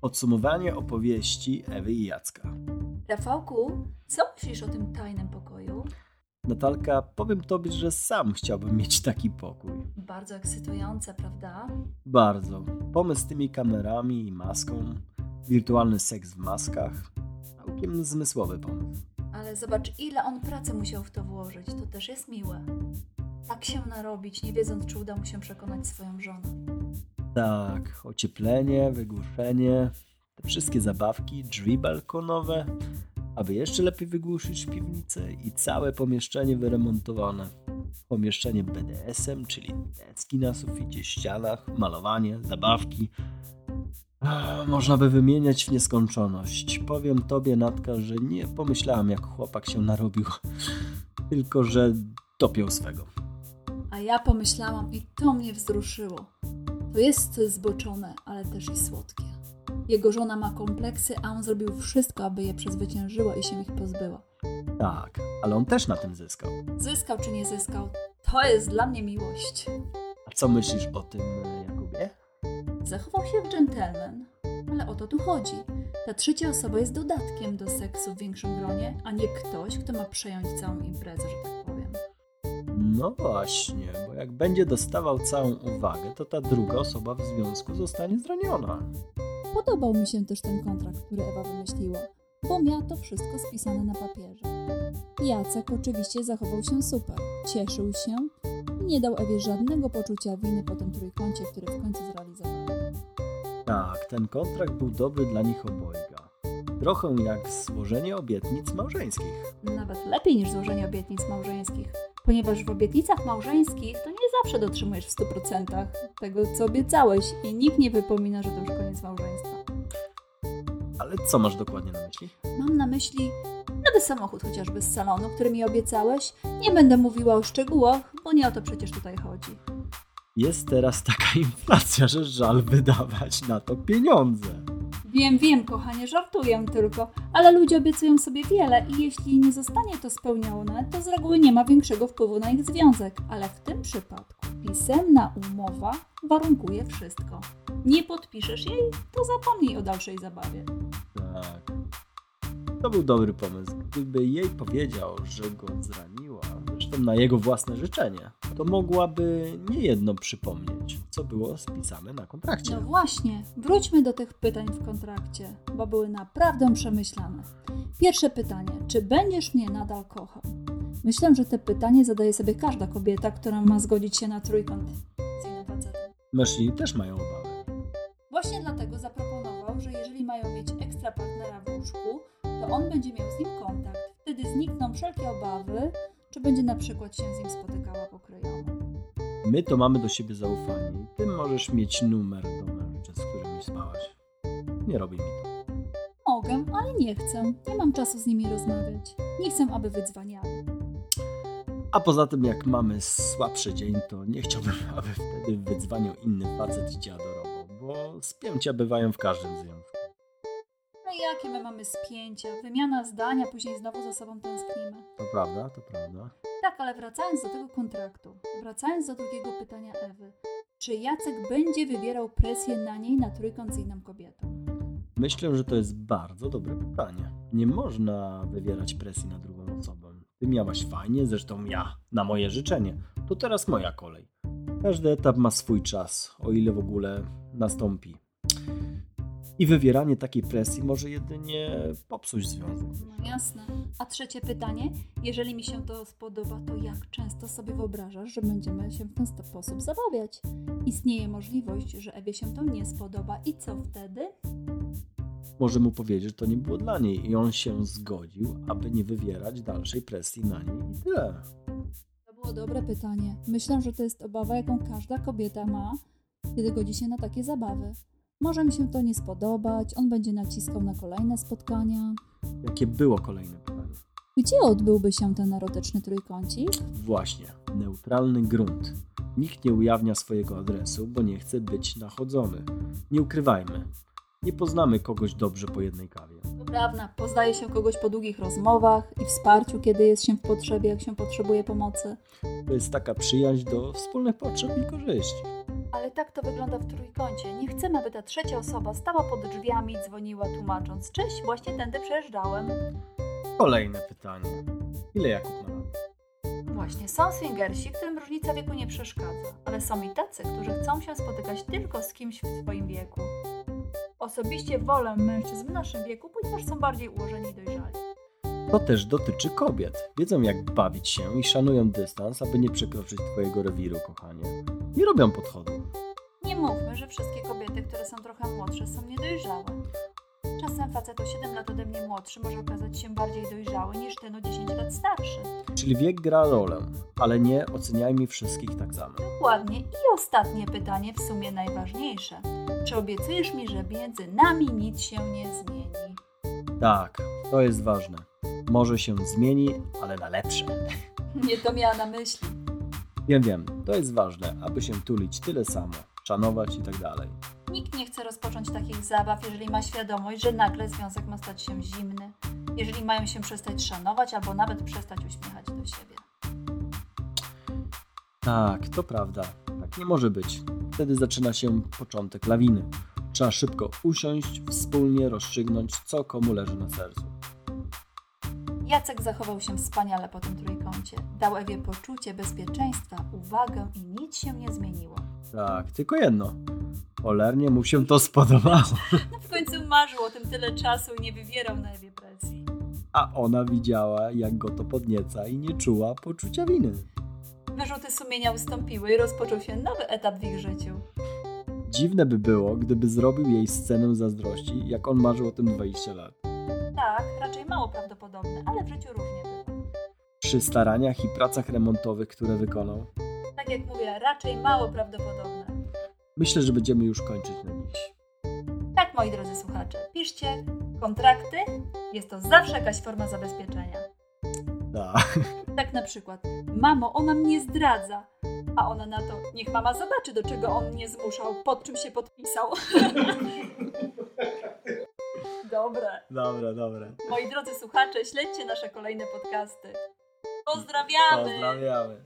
Podsumowanie opowieści Ewy i Jacka. Rafałku, co myślisz o tym tajnym pokoju? Natalka, powiem tobie, że sam chciałbym mieć taki pokój. Bardzo ekscytujące, prawda? Bardzo. Pomysł z tymi kamerami i maską, wirtualny seks w maskach. Całkiem zmysłowy pomysł. Ale zobacz, ile on pracy musiał w to włożyć. To też jest miłe. Tak się narobić, nie wiedząc, czy uda mu się przekonać swoją żonę. Tak, ocieplenie, wygłuszenie, te wszystkie zabawki, drzwi balkonowe, aby jeszcze lepiej wygłuszyć piwnicę i całe pomieszczenie wyremontowane. Pomieszczenie BDSM, czyli deski na suficie, ścianach, malowanie, zabawki. Można by wymieniać w nieskończoność. Powiem tobie, Natka, że nie pomyślałam, jak chłopak się narobił, tylko że dopiął swego. A ja pomyślałam i to mnie wzruszyło. To jest zboczone, ale też i słodkie. Jego żona ma kompleksy, a on zrobił wszystko, aby je przezwyciężyła i się ich pozbyła. Tak, ale on też na tym zyskał. Zyskał czy nie zyskał, to jest dla mnie miłość. A co myślisz o tym, Jakubie? Zachował się w dżentelmen, ale o to tu chodzi. Ta trzecia osoba jest dodatkiem do seksu w większym gronie, a nie ktoś, kto ma przejąć całą imprezę, że tak powiem. No właśnie, bo jak będzie dostawał całą uwagę, to ta druga osoba w związku zostanie zraniona. Podobał mi się też ten kontrakt, który Ewa wymyśliła, bo miała to wszystko spisane na papierze. Jacek oczywiście zachował się super, cieszył się i nie dał Ewie żadnego poczucia winy po tym trójkącie, który w końcu zrealizowali. Tak, ten kontrakt był dobry dla nich obojga. Trochę jak złożenie obietnic małżeńskich. Nawet lepiej niż złożenie obietnic małżeńskich, ponieważ w obietnicach małżeńskich to nie zawsze dotrzymujesz w 100% tego, co obiecałeś i nikt nie wypomina, że to już koniec małżeństwa. Ale co masz dokładnie na myśli? Mam na myśli nowy samochód chociażby z salonu, który mi obiecałeś. Nie będę mówiła o szczegółach, bo nie o to przecież tutaj chodzi. Jest teraz taka inflacja, że żal wydawać na to pieniądze. Wiem, wiem, kochanie, żartuję tylko, ale ludzie obiecują sobie wiele i jeśli nie zostanie to spełnione, to z reguły nie ma większego wpływu na ich związek. Ale w tym przypadku pisemna umowa warunkuje wszystko. Nie podpiszesz jej, to zapomnij o dalszej zabawie. Tak. To był dobry pomysł. Gdyby jej powiedział, że go zraniła, zresztą na jego własne życzenie, to mogłaby niejedno przypomnieć, co było spisane na kontrakcie. No właśnie, wróćmy do tych pytań w kontrakcie, bo były naprawdę przemyślane. Pierwsze pytanie: czy będziesz mnie nadal kochał? Myślę, że te pytanie zadaje sobie każda kobieta, która ma zgodzić się na trójkąt. Mężczyźni też mają obawy. Właśnie dlatego zaproponował, że jeżeli mają mieć ekstra partnera w łóżku, to on będzie miał z nim kontakt. Wtedy znikną wszelkie obawy, czy będzie na przykład się z nim spotykała pokryjomo. My to mamy do siebie zaufanie ty możesz mieć numer do mężczyzn, z którymi spałaś. Nie robi mi to. Mogę, ale nie chcę. Nie mam czasu z nimi rozmawiać. Nie chcę, aby wydzwaniali. A poza tym, jak mamy słabszy dzień, to nie chciałbym, aby wtedy wydzwaniał inny facet i cię adorował, bo spięcia bywają w każdym związku. No i jakie my mamy spięcia? Wymiana zdania, później znowu za sobą tęsknimy. To prawda, to prawda. Tak, ale wracając do tego kontraktu, wracając do drugiego pytania Ewy. Czy Jacek będzie wywierał presję na niej na trójkąt z inną kobietą? Myślę, że to jest bardzo dobre pytanie. Nie można wywierać presji na drugą osobę. Ty miałaś fajnie, zresztą ja, na moje życzenie. To teraz moja kolej. Każdy etap ma swój czas, o ile w ogóle nastąpi. I wywieranie takiej presji może jedynie popsuć związek. No jasne. A trzecie pytanie. Jeżeli mi się to spodoba, to jak często sobie wyobrażasz, że będziemy się w ten sposób zabawiać? Istnieje możliwość, że Ewie się to nie spodoba i co wtedy? Może mu powiedzieć, że to nie było dla niej i on się zgodził, aby nie wywierać dalszej presji na niej i tyle. To było dobre pytanie. Myślę, że to jest obawa, jaką każda kobieta ma, kiedy godzi się na takie zabawy. Może mi się to nie spodobać, on będzie naciskał na kolejne spotkania. Jakie było kolejne pytanie? Gdzie odbyłby się ten erotyczny trójkącik? Właśnie, neutralny grunt. Nikt nie ujawnia swojego adresu, bo nie chce być nachodzony. Nie ukrywajmy. Nie poznamy kogoś dobrze po jednej kawie. To prawda, poznaje się kogoś po długich rozmowach i wsparciu, kiedy jest się w potrzebie, jak się potrzebuje pomocy. To jest taka przyjaźń do wspólnych potrzeb i korzyści. Ale tak to wygląda w trójkącie. Nie chcemy, aby ta trzecia osoba stała pod drzwiami i dzwoniła tłumacząc Cześć, właśnie tędy przejeżdżałem. Kolejne pytanie. Ile Jakub ma lat? Właśnie, są swingersi, którym różnica wieku nie przeszkadza, ale są i tacy, którzy chcą się spotykać tylko z kimś w swoim wieku. Osobiście wolę mężczyzn w naszym wieku, ponieważ są bardziej ułożeni i dojrzali. To też dotyczy kobiet. Wiedzą jak bawić się i szanują dystans, aby nie przekroczyć twojego rewiru, kochanie. Nie robią podchodów. Nie mówmy, że wszystkie kobiety, które są trochę młodsze, są niedojrzałe. Czasem facet o 7 lat ode mnie młodszy może okazać się bardziej dojrzały niż ten o 10 lat starszy. Czyli wiek gra rolę, ale nie oceniajmy wszystkich tak samo. Dokładnie. I ostatnie pytanie, w sumie najważniejsze. Czy obiecujesz mi, że między nami nic się nie zmieni? Tak, to jest ważne. Może się zmieni, ale na lepsze. Nie to miała na myśli. Wiem, wiem, to jest ważne, aby się tulić tyle samo, szanować i tak dalej. Nikt nie chce rozpocząć takich zabaw, jeżeli ma świadomość, że nagle związek ma stać się zimny, jeżeli mają się przestać szanować albo nawet przestać uśmiechać do siebie. Tak, to prawda. Tak nie może być. Wtedy zaczyna się początek lawiny. Trzeba szybko usiąść, wspólnie rozstrzygnąć, co komu leży na sercu. Jacek zachował się wspaniale po tym trójkącie. Dał Ewie poczucie bezpieczeństwa, uwagę i nic się nie zmieniło. Tak, tylko jedno. Cholernie mu się to spodobało. No w końcu marzył o tym tyle czasu i nie wywierał na Ewie presji. A ona widziała, jak go to podnieca i nie czuła poczucia winy. Wyrzuty sumienia ustąpiły i rozpoczął się nowy etap w ich życiu. Dziwne by było, gdyby zrobił jej scenę zazdrości, jak on marzył o tym 20 lat. Tak, raczej mało prawdopodobne, ale w życiu różnie bywa. Przy staraniach i pracach remontowych, które wykonał, Tak jak mówię, raczej mało prawdopodobne. myślę, że będziemy już kończyć na dziś. Tak, moi drodzy słuchacze, piszcie kontrakty, jest to zawsze jakaś forma zabezpieczenia. Tak. Tak na przykład, mamo, ona mnie zdradza. A ona na to, niech mama zobaczy, do czego on mnie zmuszał, pod czym się podpisał. Dobre. Dobra, dobra. Moi drodzy słuchacze, śledźcie nasze kolejne podcasty. Pozdrawiamy! Pozdrawiamy.